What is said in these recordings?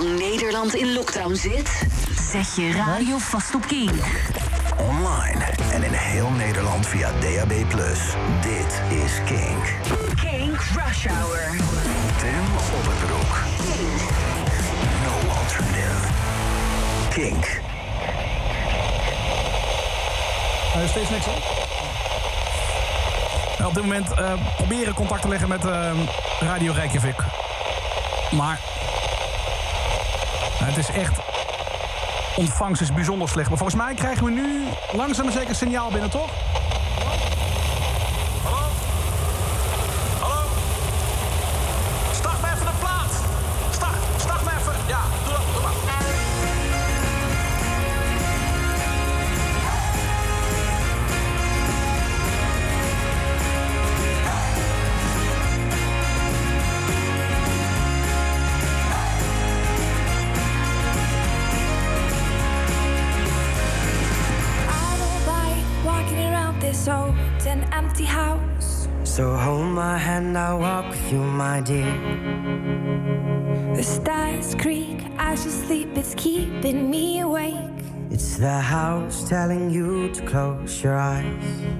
Nederland in lockdown zit, zet je radio vast op King. Online en in heel Nederland via DAB+. Dit is King. King Rush Hour. Tim op het broek. King. No alternative. King. Uh, steeds niks op? Nou, op dit moment eh, proberen contact te leggen met uh, Radio Reykjavik. Maar nou, het is echt... Ontvangst is bijzonder slecht. Maar volgens mij krijgen we nu langzaam zeker signaal binnen, toch? telling you to close your eyes.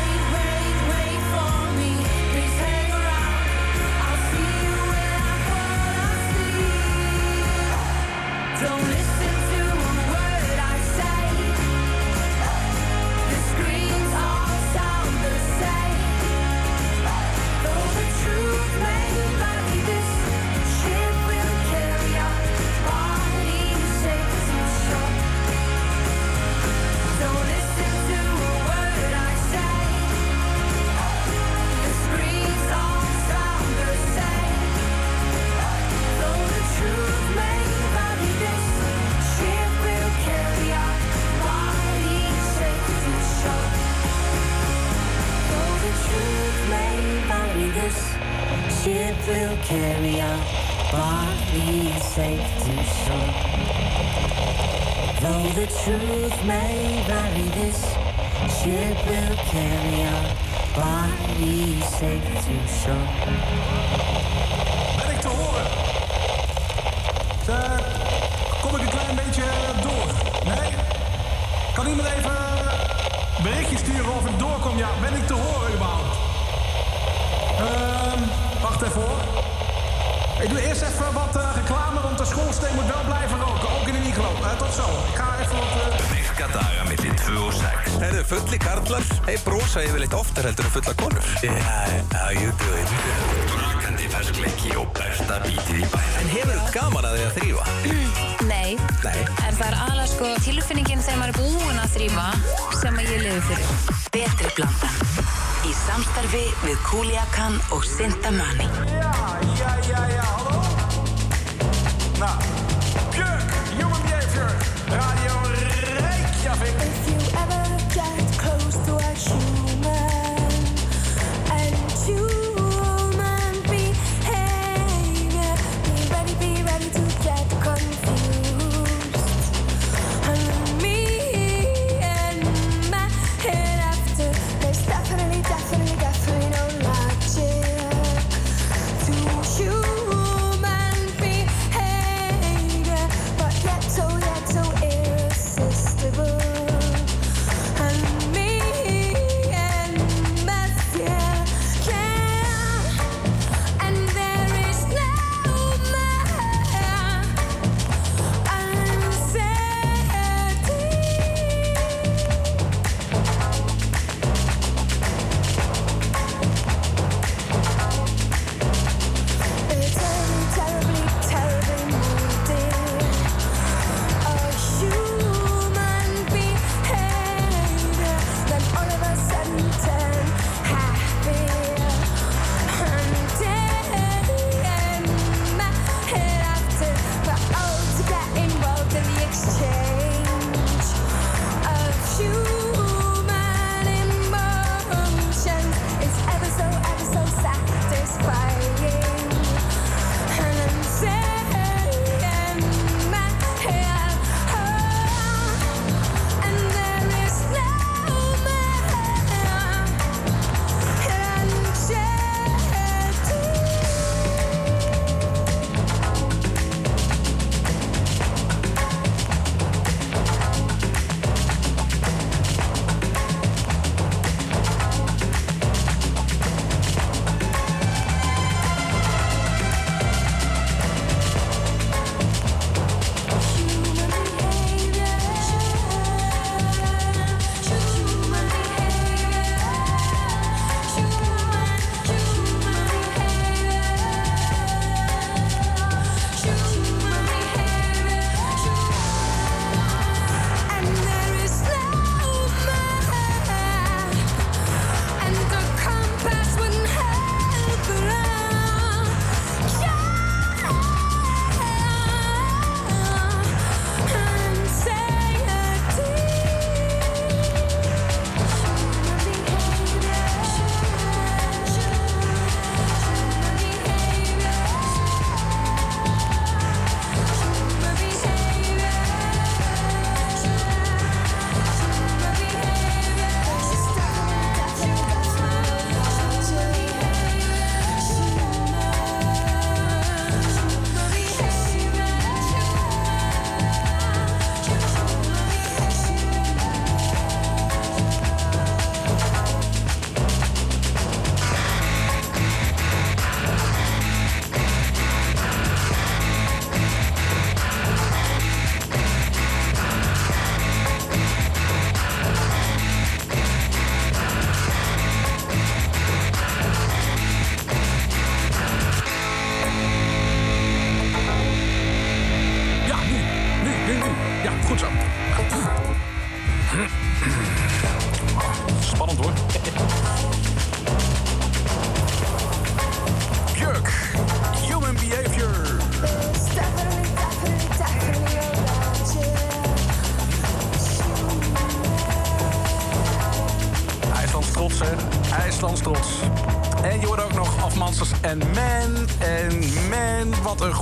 wacht even hoor. Ik doe eerst even wat eh, reclame, want de schoolsteen moet wel blijven roken. Ook in de Iglo. Eh, tot zo. Ik ga even wat... eh, Mekadagen met dit 2 og 6. Er det fulle kartler? Jeg prosa jo litt oftere enn det er fulle konur. Yeah, how you doing? Brakandi ferskleiki og besta bítir í bæ. En hefur þú gaman að því að þrýfa? Nei, Nei. en það er aðlega sko tilfinningin þegar maður er búin að þrýfa sem að ég lifi fyrir. Betri blanda. Í samstarfi við Kuliakan og Sintamani. Ja, ja, ja, ja. Hallo? Nou, Björk, Human Behavior, Radio Reykjavik.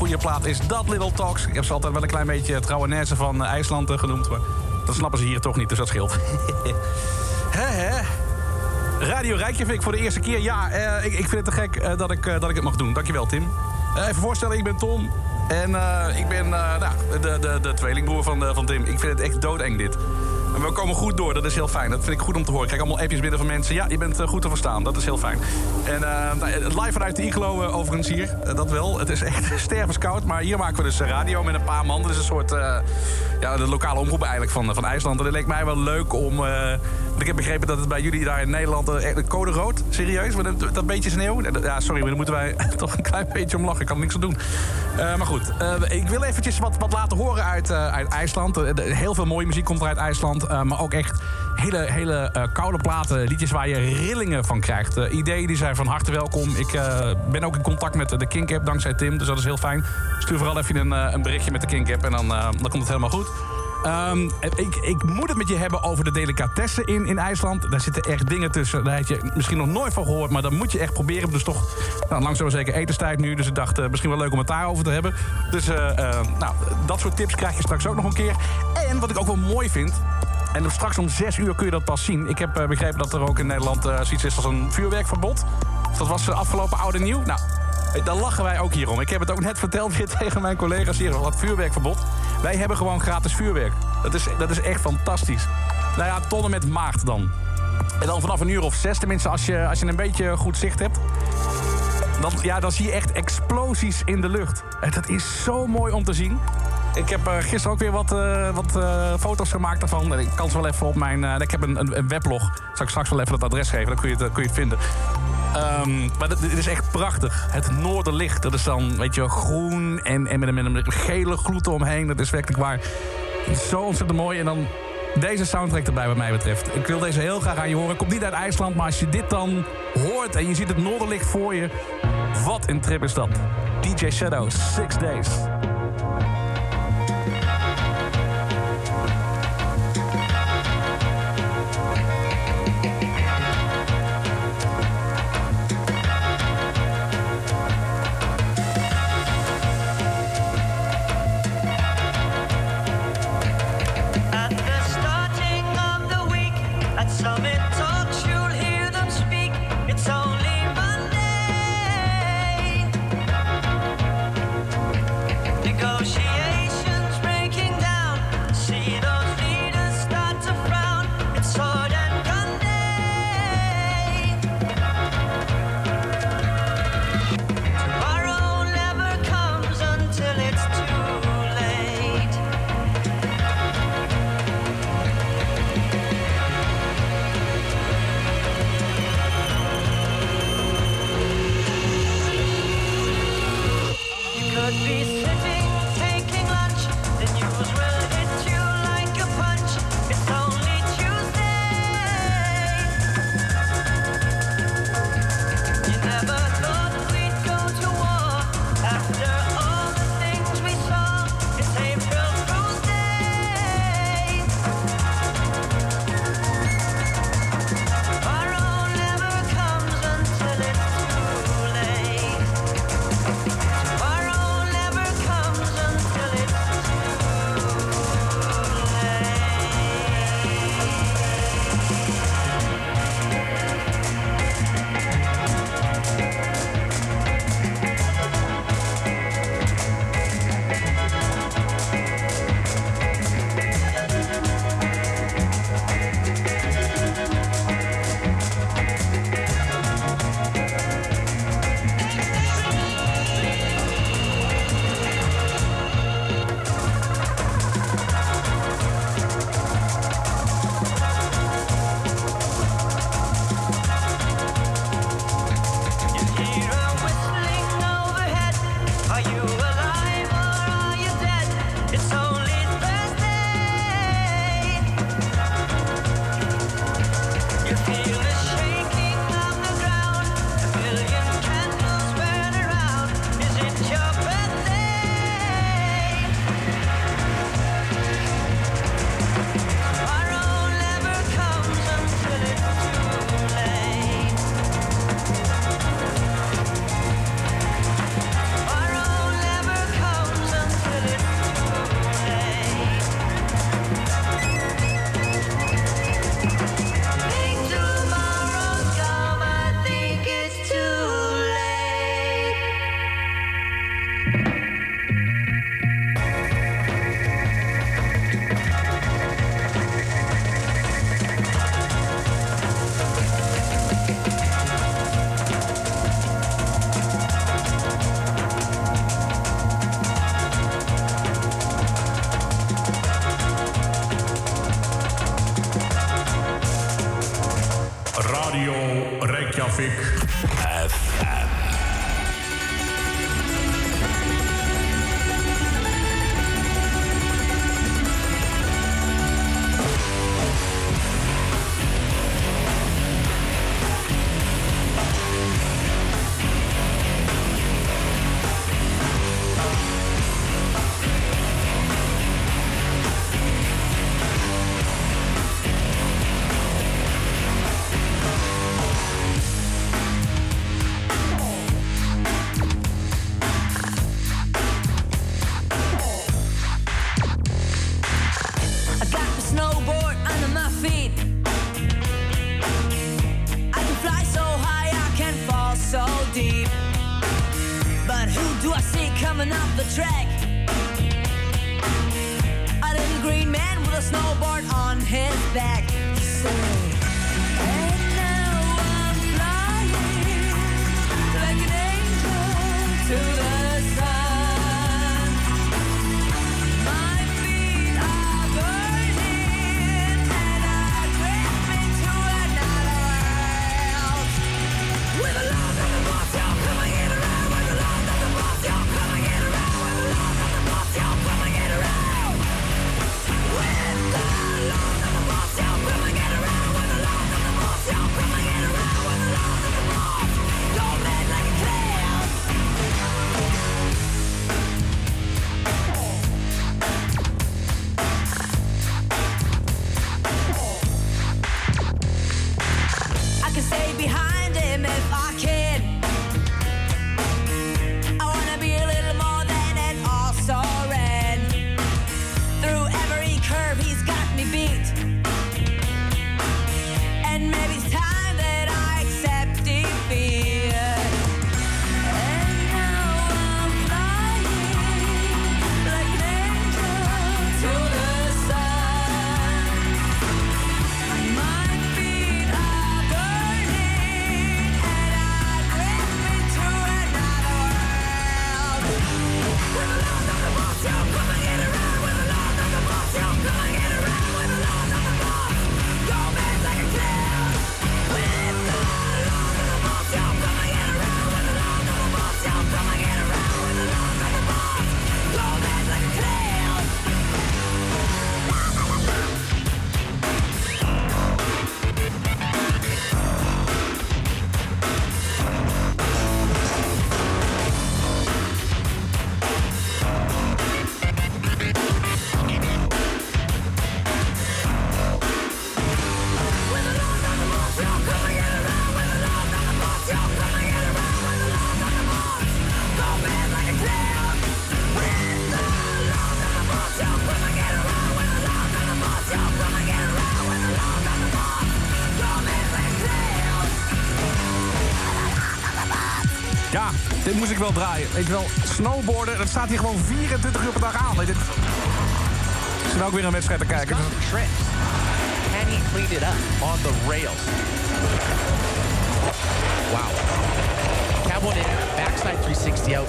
Goede plaat is dat, Little Talks. Ik heb ze altijd wel een klein beetje trouwenaise van eh, IJsland eh, genoemd. Maar dat snappen ze hier toch niet, dus dat scheelt. hè? Radio Rijkjevik voor de eerste keer. Ja, eh, ik, ik vind het te gek dat, ik, dat ik het mag doen. Dankjewel, Tim. Even voorstellen, ik ben Tom. En ik ben nou, de, de, de tweelingbroer van, van Tim. Ik vind het echt doodeng, dit. En we komen goed door, dat is heel fijn. Dat vind ik goed om te horen. Ik krijg allemaal appjes binnen van mensen. Ja, je bent goed te verstaan, dat is heel fijn. En eh, nou, live vanuit de iglo eh, overigens hier, eh, dat wel. Het is echt stervenskoud, maar hier maken we dus radio met een paar man. Dat is een soort, ja, de lokale omroep eigenlijk van, van IJsland. En het leek mij wel leuk om... want ik heb begrepen dat het bij jullie daar in Nederland echt code rood, serieus, met dat, dat beetje sneeuw. Ja, sorry, maar daar moeten wij toch een klein beetje om lachen. Ik kan niks aan doen. Maar goed, ik wil eventjes wat, wat laten horen uit, uit IJsland. Heel veel mooie muziek komt er uit IJsland. maar ook echt hele, hele eh, koude platen. Liedjes waar je rillingen van krijgt. Eh, ideeën die zijn van harte welkom. Ik eh, ben ook in contact met de Kink App dankzij Tim. Dus dat is heel fijn. Stuur vooral even een, een berichtje met de Kink App. En dan, dan komt het helemaal goed. Ehm, ik, ik moet het met je hebben over de delicatessen in, in IJsland. Daar zitten echt dingen tussen. Daar heb je misschien nog nooit van gehoord, maar dat moet je echt proberen. Dus toch, nou, langzaam zeker etenstijd nu. Dus ik dacht, misschien wel leuk om het daarover te hebben. Dus nou, dat soort tips krijg je straks ook nog een keer. En wat ik ook wel mooi vind. En straks om zes uur kun je dat pas zien. Ik heb eh, begrepen dat er ook in Nederland eh, zoiets is als een vuurwerkverbod. Dat was eh, afgelopen oud en nieuw. Nou, daar lachen wij ook hier om. Ik heb het ook net verteld weer tegen mijn collega's hier. Wat vuurwerkverbod. Wij hebben gewoon gratis vuurwerk. Dat is, dat is echt fantastisch. Nou ja, tonnen met maart dan. En dan vanaf een uur of zes, tenminste als je, als je een beetje goed zicht hebt. Dan, ja, dan zie je echt explosies in de lucht. En dat is zo mooi om te zien. Ik heb eh, gisteren ook weer wat, eh, wat eh, foto's gemaakt daarvan. Ik kan ze wel even op mijn... ik heb een, een, weblog. Zal ik straks wel even het adres geven, dan kun je het, kun je het vinden. Ehm, maar dit, is echt prachtig. Het noorderlicht, dat is dan, weet je, groen en, en met, een, met gele gloed omheen. Dat is werkelijk waar zo ontzettend mooi. En dan deze soundtrack erbij, wat mij betreft. Ik wil deze heel graag aan je horen. Komt niet uit IJsland, maar als je dit dan hoort en je ziet het noorderlicht voor je. Wat een trip is dat. DJ Shadow, Six Days. Reykjavik. Dit moest ik wel draaien. Je wel, snowboarden, dat staat hier gewoon 24 uur per dag aan. Weet je, ik zit ook weer een wedstrijd te kijken. Tricks. Can he clean it up on the rails? Wow. Cab one in, backside 360 out,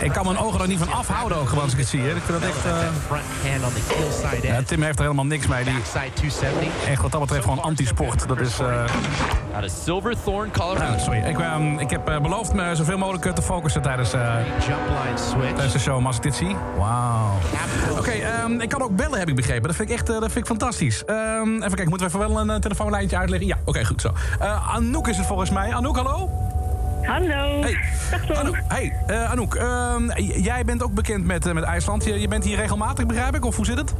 50-50. Ik kan mijn ogen er niet van afhouden ook gewoon als ik het zie. Hè. Ik vind dat echt... eh, side ja. Tim heeft er helemaal niks mee. Die, Backside 270. echt wat dat betreft gewoon antisport. Dat is... eh, Out of Silverthorne, Colorado. nou, sorry, ik, ehm, ik heb eh, beloofd me zoveel mogelijk eh, te focussen tijdens, eh, Jump line switch. tijdens de show. Maar als ik dit zie, wauw. Oké, ehm, ik kan ook bellen, heb ik begrepen. Dat vind ik echt eh, dat vind ik fantastisch. Ehm, even kijken, moeten we even wel een telefoonlijntje uitleggen? Ja, oké, goed zo. Eh, Anouk is het volgens mij. Anouk, hallo? Hallo. Hey. Anouk, hey, eh, Anouk ehm, jij bent ook bekend met, met IJsland. Je, je bent hier regelmatig, begrijp ik? Of hoe zit het?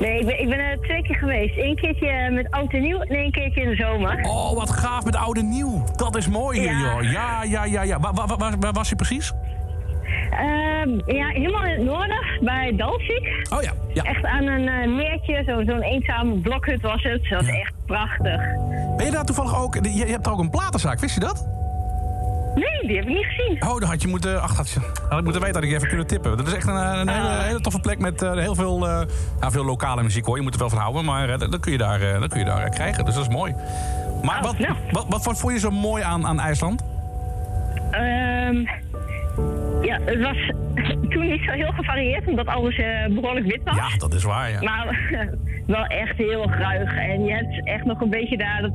Nee, ik ben, ik ben er twee keer geweest. Eén keertje met oud en nieuw en één keertje in de zomer. Oh, wat gaaf met oude nieuw. Dat is mooi hier, Ja. joh. Ja, ja, ja, ja. Waar, waar, waar, waar was je precies? Ehm, ja, helemaal in het noorden, bij Dalsik. Oh ja, ja. Echt aan een eh, meertje, zo- zo'n eenzame blokhut was het. Dat was echt prachtig. Ben je daar toevallig ook... Je, je hebt er ook een platenzaak, wist je dat? Nee, die heb ik niet gezien. Oh, dan had je moeten... Ach, had, je, had ik moeten weten dat ik je even kunnen tippen. Dat is echt een, een hele, hele toffe plek met eh, heel veel, eh, nou, veel lokale muziek hoor. Je moet er wel van houden, maar eh, dat, kun je daar, eh, dat kun je daar eh, krijgen. Dus dat is mooi. Maar wat, wat, wat, wat vond je zo mooi aan, aan IJsland? Ehm, ja, het was toen niet zo heel gevarieerd, omdat alles eh, behoorlijk wit was. Ja, dat is waar, ja. Maar wel echt heel ruig. En je hebt echt nog een beetje daar dat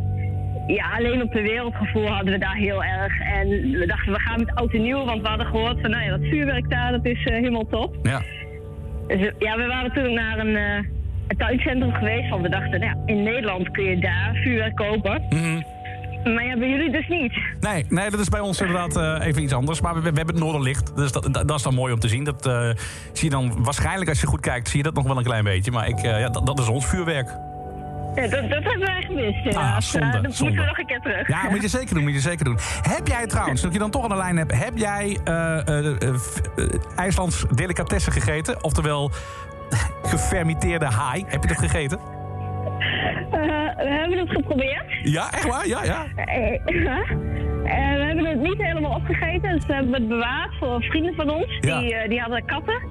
ja, alleen op de wereldgevoel hadden we daar heel erg. En we dachten, we gaan met oud en nieuw, want we hadden gehoord van, nou ja, dat vuurwerk daar, dat is eh, helemaal top. Ja. Dus eh, ja, we waren toen naar een, een tuincentrum geweest, want we dachten, nou ja, in Nederland kun je daar vuurwerk kopen. Maar ja, bij jullie dus niet. Nee, nee, dat is bij ons inderdaad even iets anders. Maar we, we hebben het Noorderlicht, dus dat, dat, dat is dan mooi om te zien. Dat zie je dan waarschijnlijk, als je goed kijkt, zie je dat nog wel een klein beetje. Maar ik, ja, dat, dat is ons vuurwerk. Ja, dat, dat hebben wij gemist. helaas. Ah, zonde, dat zonde. moeten we nog een keer terug. Ja, moet je zeker doen, moet je zeker doen. Heb jij trouwens, dat je dan toch aan de lijn hebt... heb jij eh, eh, eh, IJslands delicatessen gegeten? Oftewel gefermenteerde haai. Heb je dat gegeten? We hebben het geprobeerd. Ja, echt waar? Ja, ja. Ja. We hebben het niet helemaal opgegeten, dus we hebben het bewaard voor vrienden van ons. Ja. Die, eh, die hadden katten.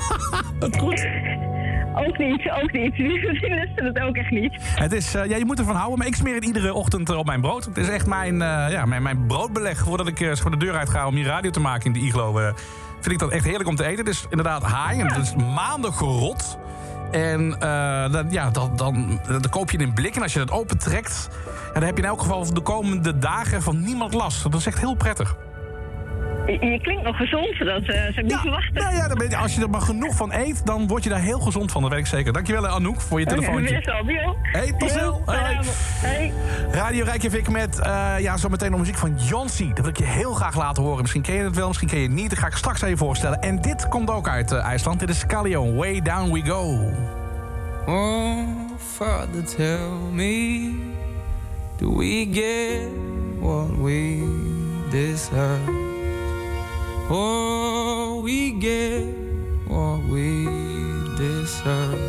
Wat goed. Ook niet, ook niet. Die lusten het ook echt niet. Het is, eh, ja, je moet ervan houden, maar ik smeer het iedere ochtend eh, op mijn brood. Het is echt mijn, eh, ja, mijn, mijn broodbeleg. Voordat ik zeg maar de deur uit ga om hier radio te maken in de iglo... vind ik dat echt heerlijk om te eten. Het is inderdaad haai en het is maanden gerot. En eh, dan, ja, dan, dan, dan koop je het in blik. En als je dat opentrekt, dan heb je in elk geval de komende dagen van niemand last. Dat is echt heel prettig. Je, je klinkt nog gezond, dat eh, zou ik niet verwachten. Nou ja, dan ben je- als je er maar genoeg van eet, dan word je daar heel gezond van. Dat weet ik zeker. Dankjewel, hè, Anouk, voor je telefoontje. Bio. Hey, tot snel. Hey. Radio Rijkjavik met eh ja, zometeen nog muziek van Jonsi. Dat wil ik je heel graag laten horen. Misschien ken je het wel, misschien ken je het niet. Dat ga ik straks even voorstellen. En dit komt ook uit eh, IJsland. Dit is Callion, Way Down We Go. Oh, Father, tell me, do we get what we deserve? Oh, we get what we deserve.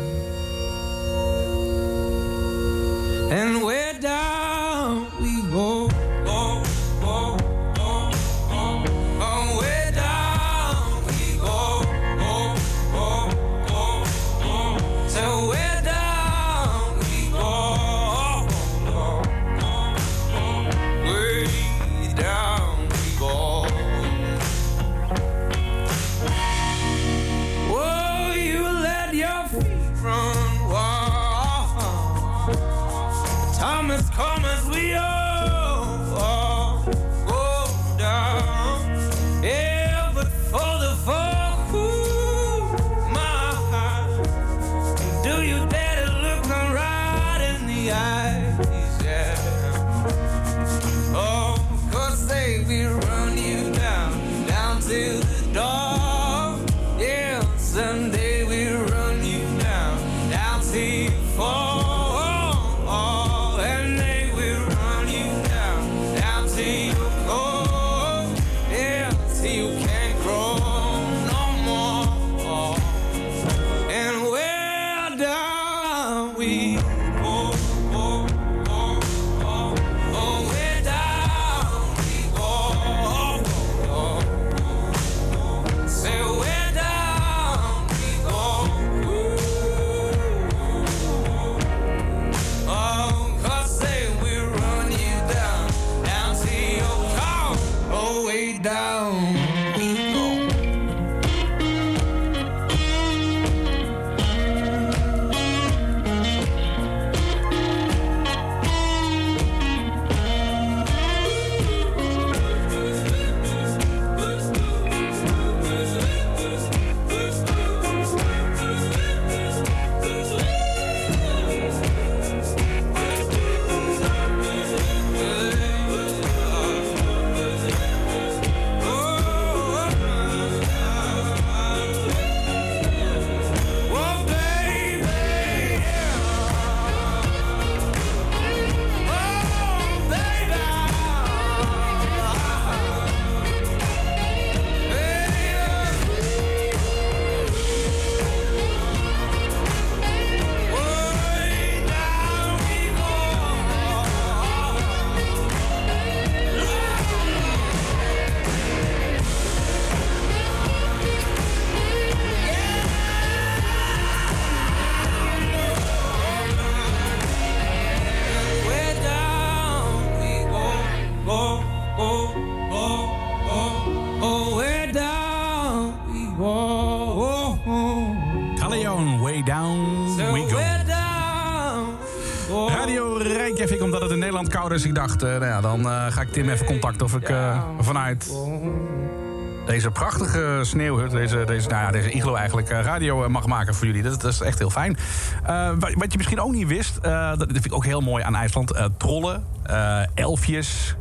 And we're down down, way down we go. Radio ik omdat het in Nederland koud is. Ik dacht, eh, nou ja, dan eh, ga ik Tim even contacten of ik eh, vanuit deze prachtige sneeuwhut, deze, deze, nou ja, deze iglo eigenlijk, radio mag maken voor jullie. Dat, is echt heel fijn. Wat je misschien ook niet wist, dat vind ik ook heel mooi aan IJsland. Trollen, elfjes,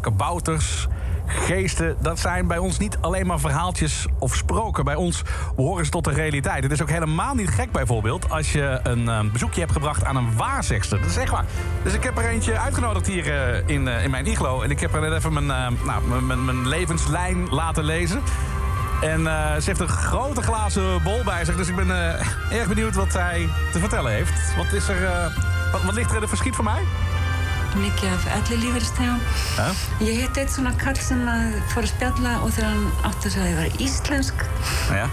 kabouters, geesten. Dat zijn bij ons niet alleen maar verhaaltjes of sproken. Bij ons behoren ze tot de realiteit. Het is ook helemaal niet gek bijvoorbeeld als je een eh, bezoekje hebt gebracht aan een waarzegster. Dat is echt waar. Dus ik heb er eentje uitgenodigd hier eh, in, eh, in mijn iglo. En ik heb er net even mijn, nou, mijn- mijn, levenslijn laten lezen. En ze heeft een grote glazen bol bij zich. Dus ik ben erg benieuwd wat zij te vertellen heeft. Wat, is er, wat, ligt er in het verschiet voor mij? Mikið af ellilífeyristegum. Ja. Ég hitti eitt svona kall sem fór að spjalla og þegar hann átti að segja að ég var íslensk, Ja.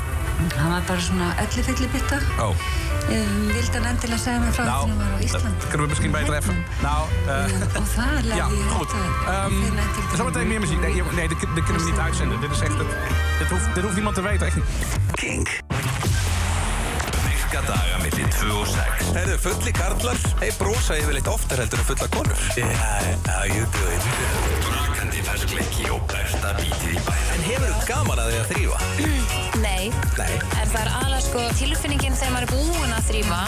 hann var bara svona ellifyllibitta. Oh. Um, vildi hann endilega segja mér frá því hann var á dat Ísland. kunnen we misschien beter even. Nou, eh, Og það ja, lærði ég goed. þetta. Ehm zometeen meer muziek. Nee, nee dit, dit kunnen we niet uitzenden. Dit is echt. Het, dit, hoeft, dit hoeft niemand te weten. Echt niet. Kink. Daga millir 2 og 6 Herðu, fulli karlar, hei, brosa yfirleitt oftar heldur en fulla konur. Yeah, how you doing? Brakandi ferskleiki og besta bítið í bænum En hefur þú gaman að því að þrýfa? Nei. Nei. En það er aðlega sko tilfinningin þegar maður er búinn að þrýfa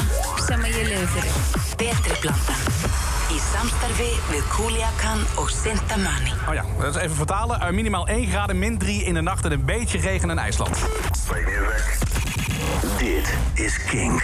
sem að ég lifi fyrir. Betri blanda. Í samstarfi við Kuliakan og Sintamani. Oh ja, dat is even vertalen. Eh, minimaal 1 graden, min 3 in de nacht en een beetje regen in IJsland. Dit is Kink.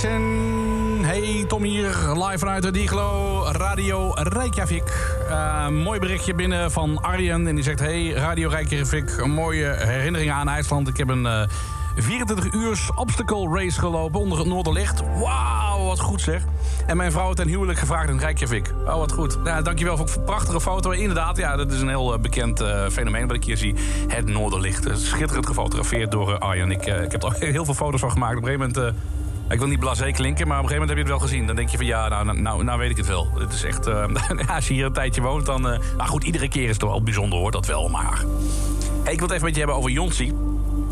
Hey, Tom hier, live vanuit de Diglo, Radio Reykjavik. Eh, mooi berichtje binnen van Arjen. En die zegt, hey, Radio Reykjavik, een mooie herinnering aan IJsland. Ik heb een eh, 24 uur obstacle race gelopen onder het Noorderlicht. Wauw, wat goed zeg. En mijn vrouw ten huwelijk gevraagd in Reykjavik. Oh, wat goed. Ja, dankjewel voor een prachtige foto. Inderdaad, ja, dat is een heel eh, bekend eh, fenomeen wat ik hier zie. Het Noorderlicht. Eh, Schitterend gefotografeerd door eh, Arjen. Ik, eh, ik heb er ook heel veel foto's van gemaakt. Op een gegeven moment... ik wil niet blasé klinken, maar op een gegeven moment heb je het wel gezien. Dan denk je van ja, nou, nou, nou, nou weet ik het wel. Het is echt, eh, als je hier een tijdje woont, dan... eh maar goed, iedere keer is het wel bijzonder hoor, dat wel. Maar ik wil het even met je hebben over Jonsi.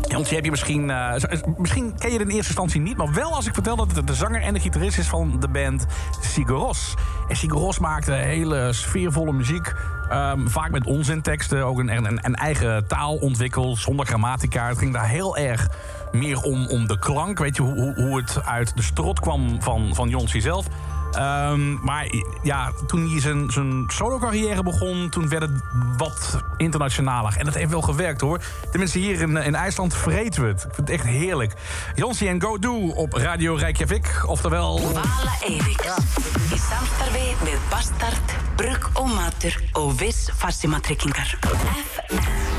Jonsi heb je misschien... eh, misschien ken je het in eerste instantie niet... maar wel als ik vertel dat het de zanger en de gitarist is van de band Sigoros. En Sigoros maakte hele sfeervolle muziek... ehm, vaak met onzinteksten, ook een, een, een eigen taal ontwikkeld... zonder grammatica. Het ging daar heel erg meer om, om de klank. Weet je, hoe, hoe- hoe het uit de strot kwam van, van Jonsi zelf... Ehm, maar ja, toen hij zijn, zijn solo-carrière begon, toen werd het wat internationaler. En dat heeft wel gewerkt hoor. Tenminste, hier in, in IJsland vreten we het. Ik vind het echt heerlijk. Jonsi en Go Do op Radio Reykjavik. Oftewel... Vala samstarfi við Bastard, Brugg og Matur og Viss Farsímatryggingar. Crossing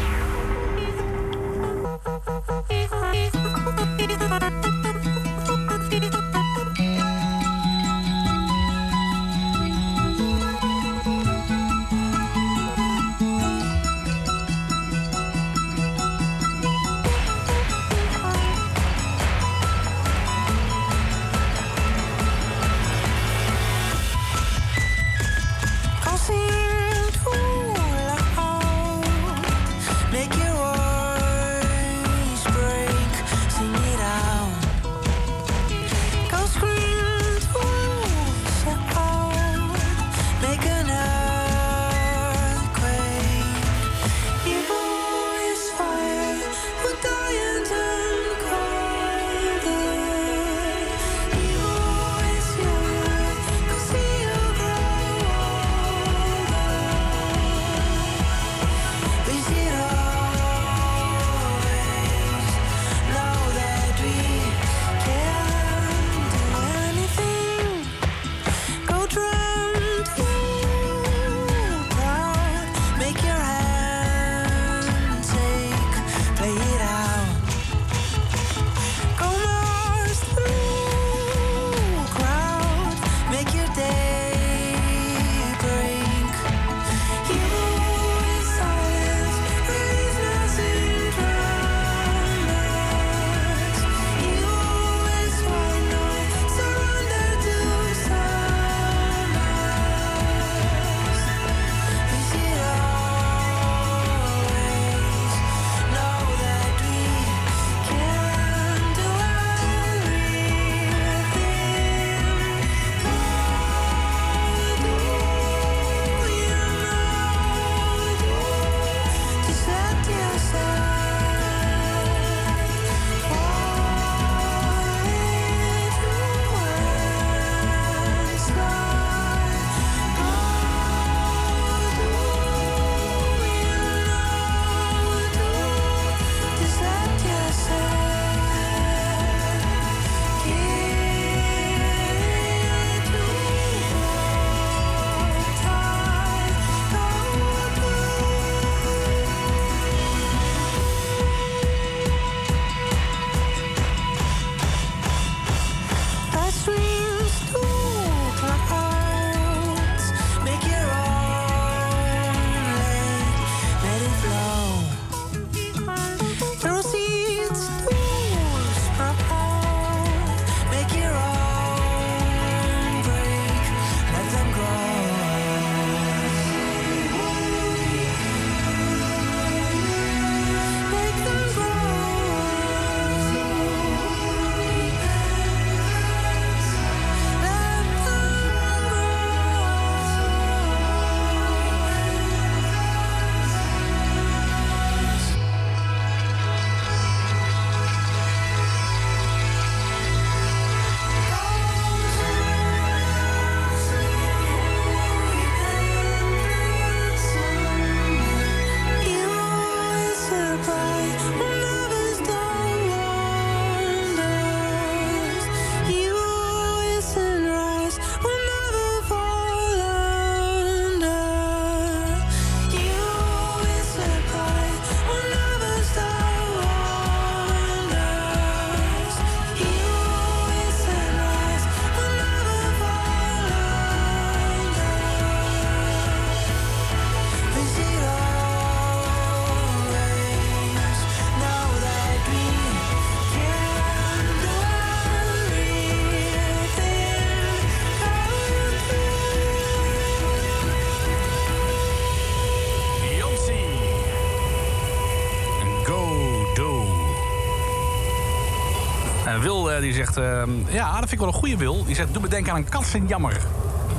die zegt, eh, ja, dat vind ik wel een goede Wil. Die zegt, doe me denken aan een katsenjammer.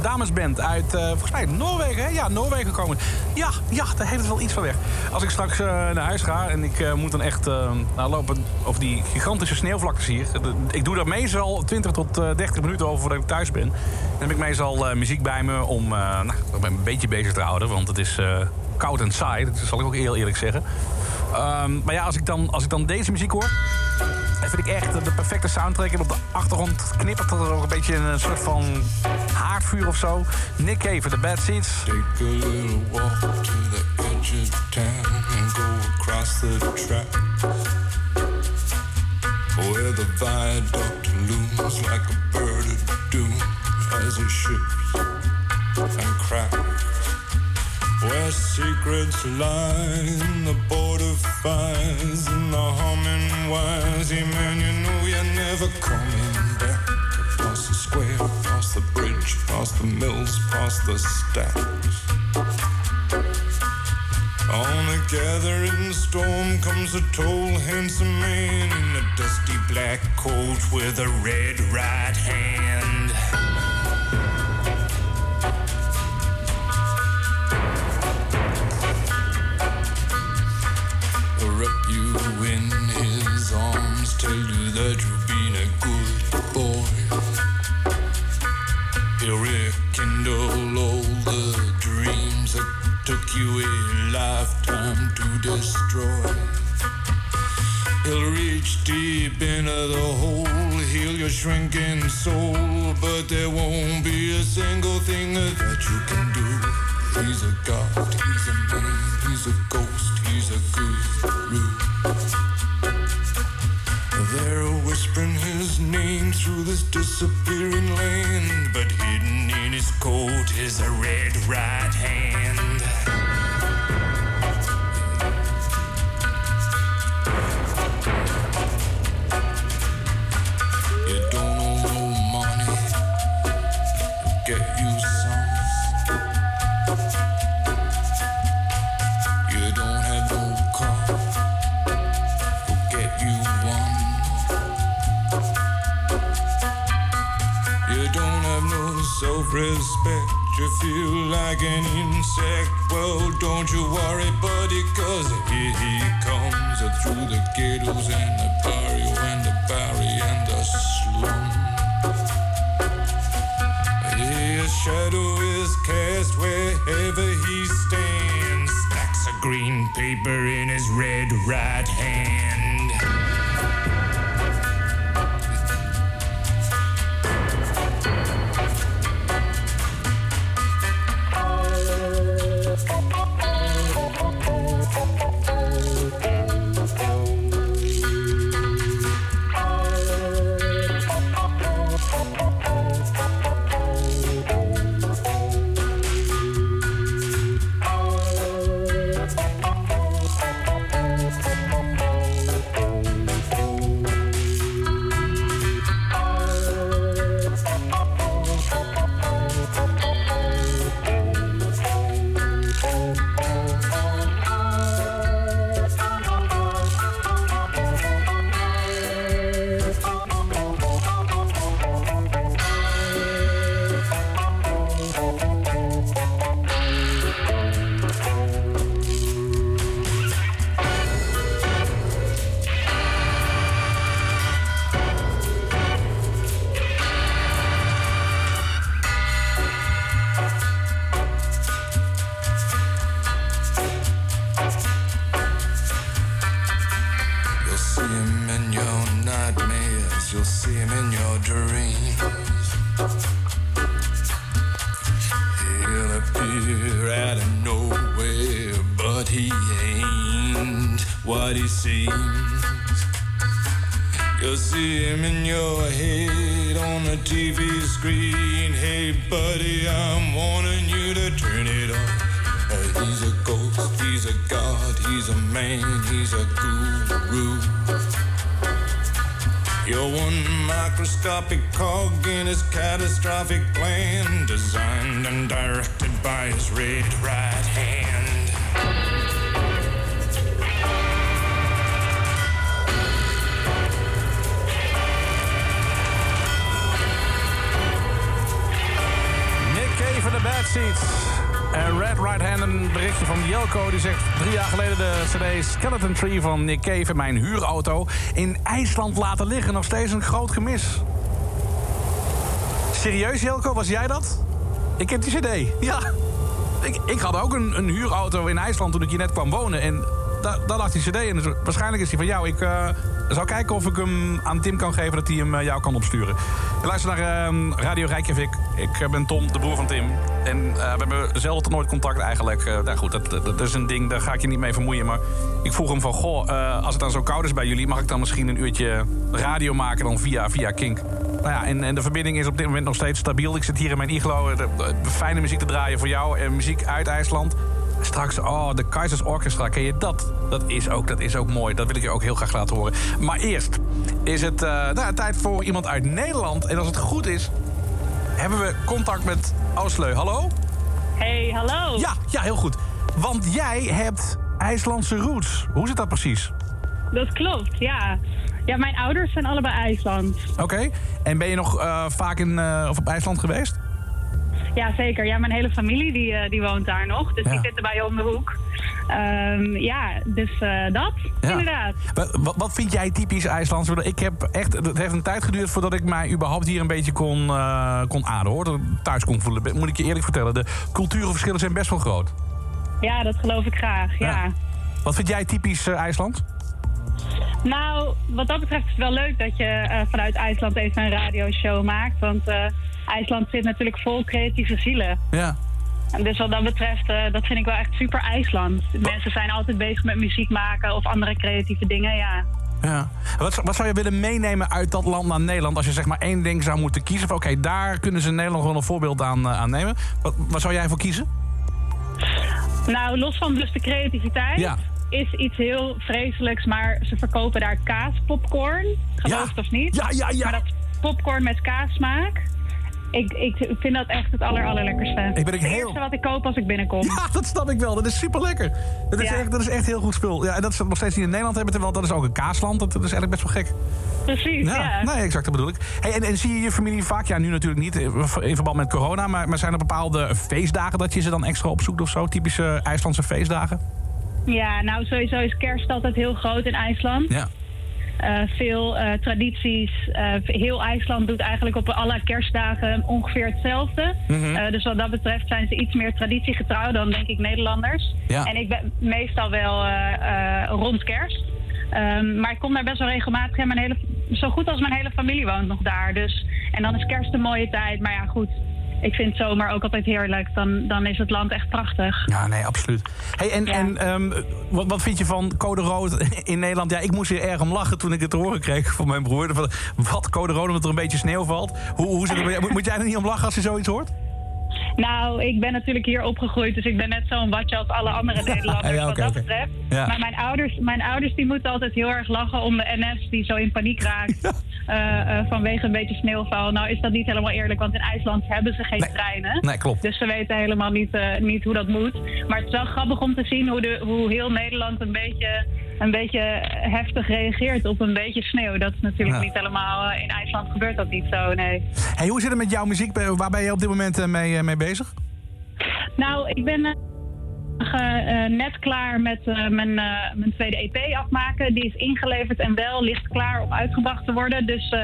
Damesband uit, eh, volgens mij, Noorwegen, hè? Ja, Noorwegen komen. Ja, ja, daar heeft het wel iets van weg. Als ik straks eh, naar huis ga en ik eh, moet dan echt eh, nou, lopen over die gigantische sneeuwvlaktes hier. Ik doe daar meestal 20 tot eh, 30 minuten over voordat ik thuis ben. Dan heb ik meestal eh, muziek bij me om eh, nou, een beetje bezig te houden. Want het is eh, koud en saai, dat zal ik ook heel eerlijk zeggen. Ehm, maar ja, als ik, dan, als ik dan deze muziek hoor... dan vind ik echt de perfecte soundtrack. En op de achtergrond knippert er ook een beetje een soort van haardvuur of zo. Nick Cave, de Bad Seeds. Take a little walk to the edge of town and go across the track. Where the viaduct looms like a bird of doom as it shifts and cracks. Where secrets lie in the border fires and the humming wires. Yeah, man, you know you're never coming back. Across the square, across the bridge, past the mills, past the stacks. On a gathering storm comes a tall, handsome man in a dusty black coat with a red right hand. Tell you that you've been a good boy. He'll rekindle all the dreams that took you a lifetime to destroy. He'll reach deep into the hole, heal your shrinking soul, but there won't be a single thing that you can do. He's a god, he's a man, he's a ghost, he's a guru. Right Well, don't you worry, buddy, cause here he comes uh, through the ghettos and the barrio and the barry and the slum. His shadow is cast wherever he stands. Stacks of green paper in his red right hand. sloppy cog in his catastrophic plan, designed and directed by his red right hand. Nick Cave de Bad Seats. En Red Right Hand, een berichtje van Jelko. Die zegt drie jaar geleden de cd Skeleton Tree van Nick Cave... mijn huurauto in IJsland laten liggen. Nog steeds een groot gemis. Serieus, Jelko, was jij dat? Ik heb die CD. Ja. Ik, ik had ook een, een huurauto in IJsland toen ik hier net kwam wonen. En daar, lag die CD in. Dus waarschijnlijk is die van jou. Ik eh, zal kijken of ik hem aan Tim kan geven dat hij hem eh, jou kan opsturen. Je luistert naar ehm, Radio Rijkjavik. Ik eh, ben Tom, de broer van Tim. En we hebben zelden tot nooit contact eigenlijk. Nou goed, dat, dat, is een ding, daar ga ik je niet mee vermoeien. Maar ik vroeg hem van, goh, als het dan zo koud is bij jullie... mag ik dan misschien een uurtje radio maken dan via, via Kink? Nou ja, en, en de verbinding is op dit moment nog steeds stabiel. Ik zit hier in mijn iglo, de, de fijne muziek te draaien voor jou. En muziek uit IJsland. Straks, oh, de Kaisers Orchestra, ken je dat? Dat is, ook, dat is ook mooi, dat wil ik je ook heel graag laten horen. Maar eerst is het eh, nou, tijd voor iemand uit Nederland. En als het goed is, hebben we contact met Oosleu. Hallo? Hey, hallo. Ja, ja, heel goed. Want jij hebt IJslandse roots. Hoe zit dat precies? Dat klopt, ja. Ja, mijn ouders zijn allebei IJsland. Oké. En ben je nog eh, vaak in, eh, of op IJsland geweest? Ja, zeker. Ja, mijn hele familie die, eh, die woont daar nog. Dus die zitten bij je om de hoek. Ehm, ja, dus dat, Ja. inderdaad. Wat, wat- vind jij typisch IJslands? Ik heb echt, het heeft een tijd geduurd voordat ik mij überhaupt hier een beetje kon, kon ademen. Hoor. Thuis kon voelen. Moet ik je eerlijk vertellen. De culturenverschillen zijn best wel groot. Ja, dat geloof ik graag, ja. Wat vind jij typisch IJsland? Nou, wat dat betreft is het wel leuk dat je eh, vanuit IJsland even een radioshow maakt. Want eh, IJsland zit natuurlijk vol creatieve zielen. Ja. En dus wat dat betreft, eh, dat vind ik wel echt super IJsland. Mensen zijn altijd bezig met muziek maken of andere creatieve dingen, ja. Ja. Wat, wat zou je willen meenemen uit dat land naar Nederland... als je zeg maar één ding zou moeten kiezen? Oké, daar kunnen ze Nederland wel een voorbeeld aan, aan nemen. Wat, wat zou jij voor kiezen? Nou, los van dus de creativiteit... Ja. Is iets heel vreselijks, maar ze verkopen daar kaaspopcorn. Geloof het of niet? Ja, ja, ja. Maar dat popcorn met kaassmaak... Ik, ik vind dat echt het aller, allerlekkerste. Ik ben het heel- eerste wat ik koop als ik binnenkom. Ja, dat snap ik wel. Dat is super lekker. Dat is, Ja. echt, dat is echt heel goed spul. Ja, en dat ze nog steeds niet in Nederland hebben, terwijl dat is ook een kaasland. Dat, dat is eigenlijk best wel gek. Precies, ja. Nee, exact, dat bedoel ik. Hey, en, en zie je je familie vaak, ja, nu natuurlijk niet eh, in verband met corona, maar, maar zijn er bepaalde feestdagen dat je ze dan extra opzoekt of zo? Typische IJslandse feestdagen? Ja, nou sowieso is kerst altijd heel groot in IJsland. Ja. Eh, veel eh, tradities. Eh, heel IJsland doet eigenlijk op alle kerstdagen ongeveer hetzelfde. Mhm. Dus wat dat betreft zijn ze iets meer traditiegetrouw dan denk ik Nederlanders. Ja. En ik ben meestal wel rond kerst. Ehm, maar ik kom daar best wel regelmatig. En mijn hele, zo goed als mijn hele familie woont nog daar. Dus, en dan is kerst een mooie tijd. Maar ja, goed. Ik vind zomer ook altijd heerlijk. Dan, dan is het land echt prachtig. Ja, nee, absoluut. Hey, en en ehm, wat, wat vind je van code rood in Nederland? Ja, ik moest hier erg om lachen toen ik het te horen kreeg van mijn broer. Van, Wat, code rood omdat er een beetje sneeuw valt? Hoe, hoe zit het Moet jij er niet om lachen als je zoiets hoort? Nou, ik ben natuurlijk hier opgegroeid, dus ik ben net zo'n watje als alle andere Nederlanders Ja, wat dat betreft. Ja. Maar mijn ouders, mijn ouders die moeten altijd heel erg lachen om de NS die zo in paniek raakt eh, eh, vanwege een beetje sneeuwval. Nou is dat niet helemaal eerlijk, want in IJsland hebben ze geen treinen. Nee, klopt. Dus ze weten helemaal niet, eh, niet hoe dat moet. Maar het is wel grappig om te zien hoe, de, hoe heel Nederland een beetje, een beetje heftig reageert op een beetje sneeuw. Dat is natuurlijk Ja. niet helemaal, eh, in IJsland gebeurt dat niet zo, nee. Hey, hoe zit het met jouw muziek? Waar ben je op dit moment eh, mee, eh, mee bezig? Nou, ik ben net klaar met mijn, mijn tweede EP afmaken. Die is ingeleverd en wel ligt klaar om uitgebracht te worden. Dus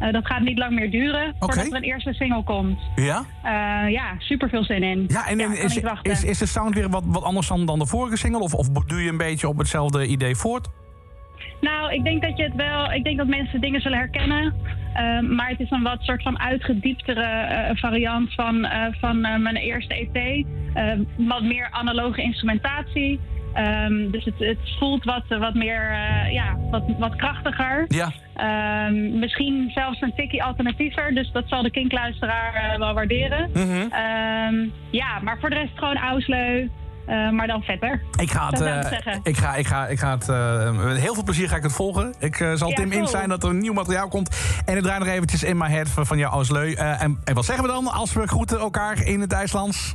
eh, dat gaat niet lang meer duren voordat er een eerste single komt. Ja? Eh, ja, super veel zin in. Ja, en, is, is, is de sound weer wat, wat anders dan, dan de vorige single? Of, of doe je een beetje op hetzelfde idee voort? Nou, ik denk dat je het wel. Ik denk dat mensen dingen zullen herkennen. Ehm, maar het is een wat soort van uitgedieptere eh, variant van, van mijn eerste EP. Ehm, wat meer analoge instrumentatie. Ehm, dus het, het voelt wat, wat meer, eh, ja, wat, wat krachtiger. Ja. Ehm, misschien zelfs een tikkie alternatiever. Dus dat zal de kinkluisteraar eh, wel waarderen. Ehm, ja, maar voor de rest gewoon ausleu. eh, maar dan vetter. Ik ga het, ik ga, ik ga, ik ga het met heel veel plezier ga ik het volgen. Ik zal Ja, Tim in zijn dat er een nieuw materiaal komt. En ik draai nog eventjes in my head van, van jou als leu. Eh, en, en wat zeggen we dan als we groeten elkaar in het IJslands?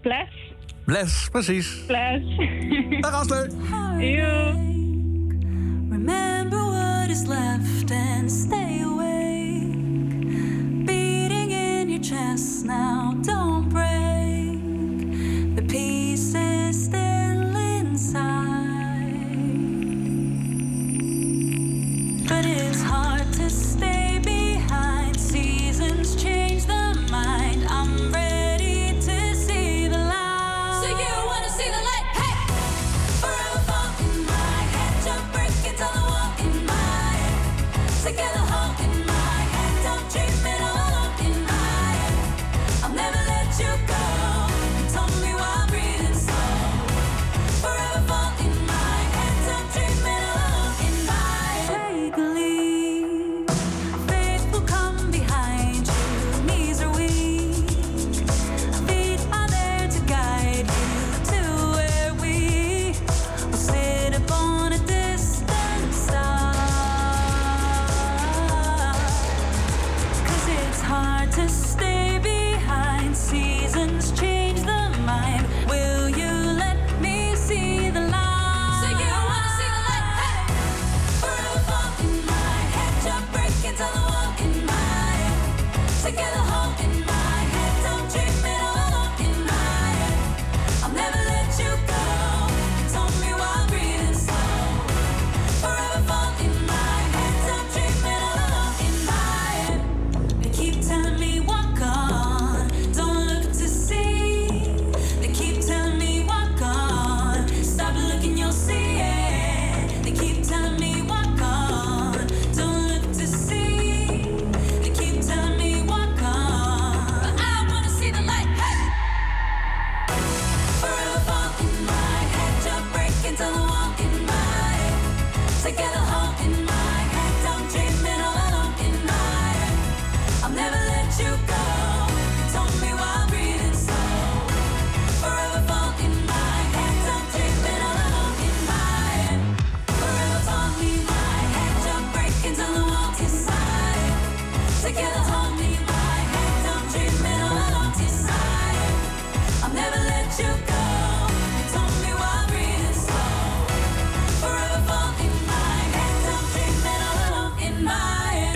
Bless. Bless, precies. Bless. Dag Asleu. Remember what is left and stay awake. Beating in your chest now, don't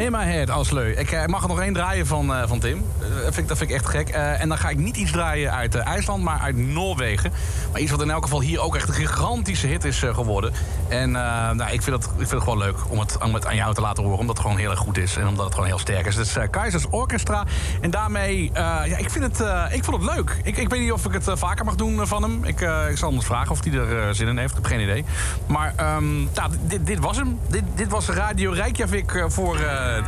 In my head, als leu. Ik eh, mag er nog één draaien van, eh, van Tim. Eh, dat, vind ik, dat vind ik echt gek. En dan ga ik niet iets draaien uit IJsland, maar uit Noorwegen. Maar iets wat in elk geval hier ook echt een gigantische hit is eh, geworden. En eh, nou, ik, vind het, ik vind het gewoon leuk om het, aan jou te laten horen. Omdat het gewoon heel erg goed is en omdat het gewoon heel sterk is. Eh, Keizers Orchestra. En daarmee, ja, ik, vind het, ik vond het leuk. Ik, ik weet niet of ik het vaker mag doen van hem. Ik, ik zal hem vragen of hij er zin in heeft. Ik heb geen idee. Maar ehm, nou, dit, dit was hem. Dit, dit was Radio Reykjavik eh, voor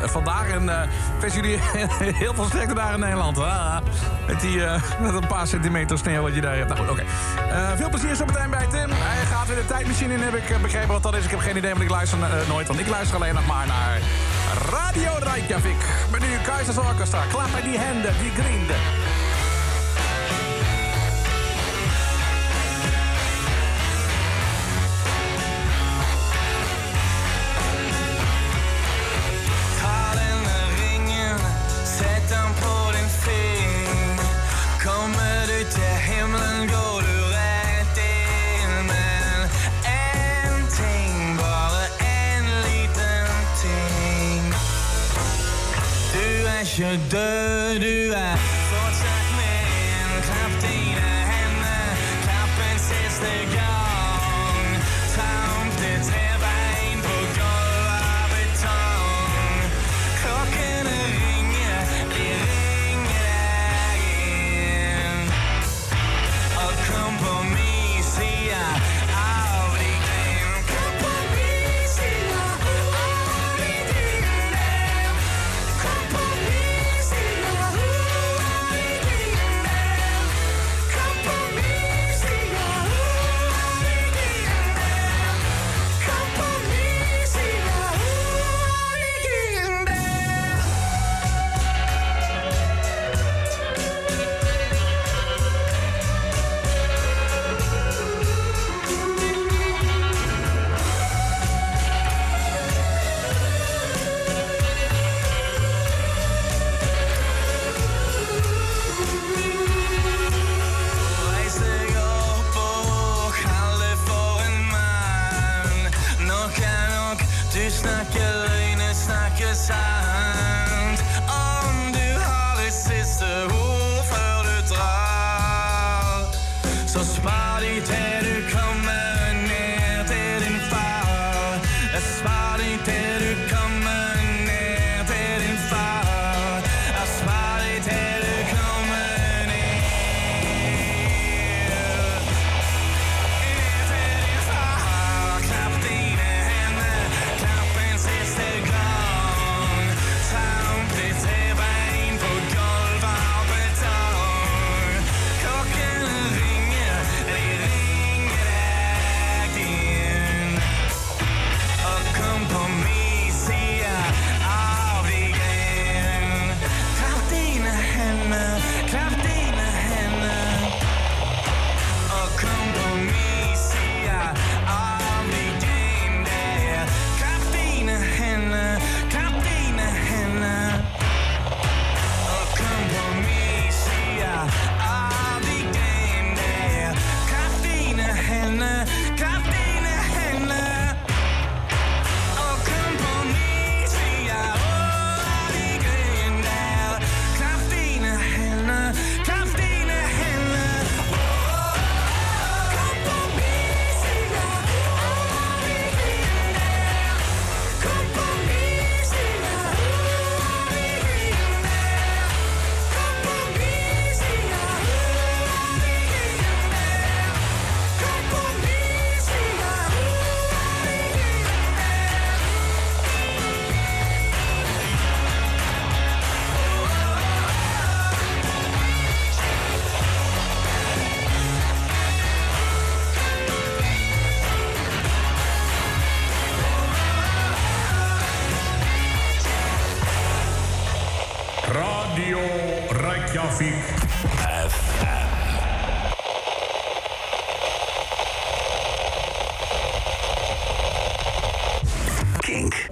vandaag. En ik wens jullie heel veel sterkte daar in Nederland. Ah, met, die, met een paar centimeter sneeuw wat je daar hebt. Nou goed, oké. Eh, veel plezier zo meteen bij Tim. Hij gaat weer de tijdmachine in, heb ik eh, begrepen wat dat is. Ik heb geen idee, want ik luister eh, nooit. Want ik luister alleen nog maar naar Radio Reykjavik. Met nu Keizers Orchestra. Klap bij die handen, die grienden. je de nuages.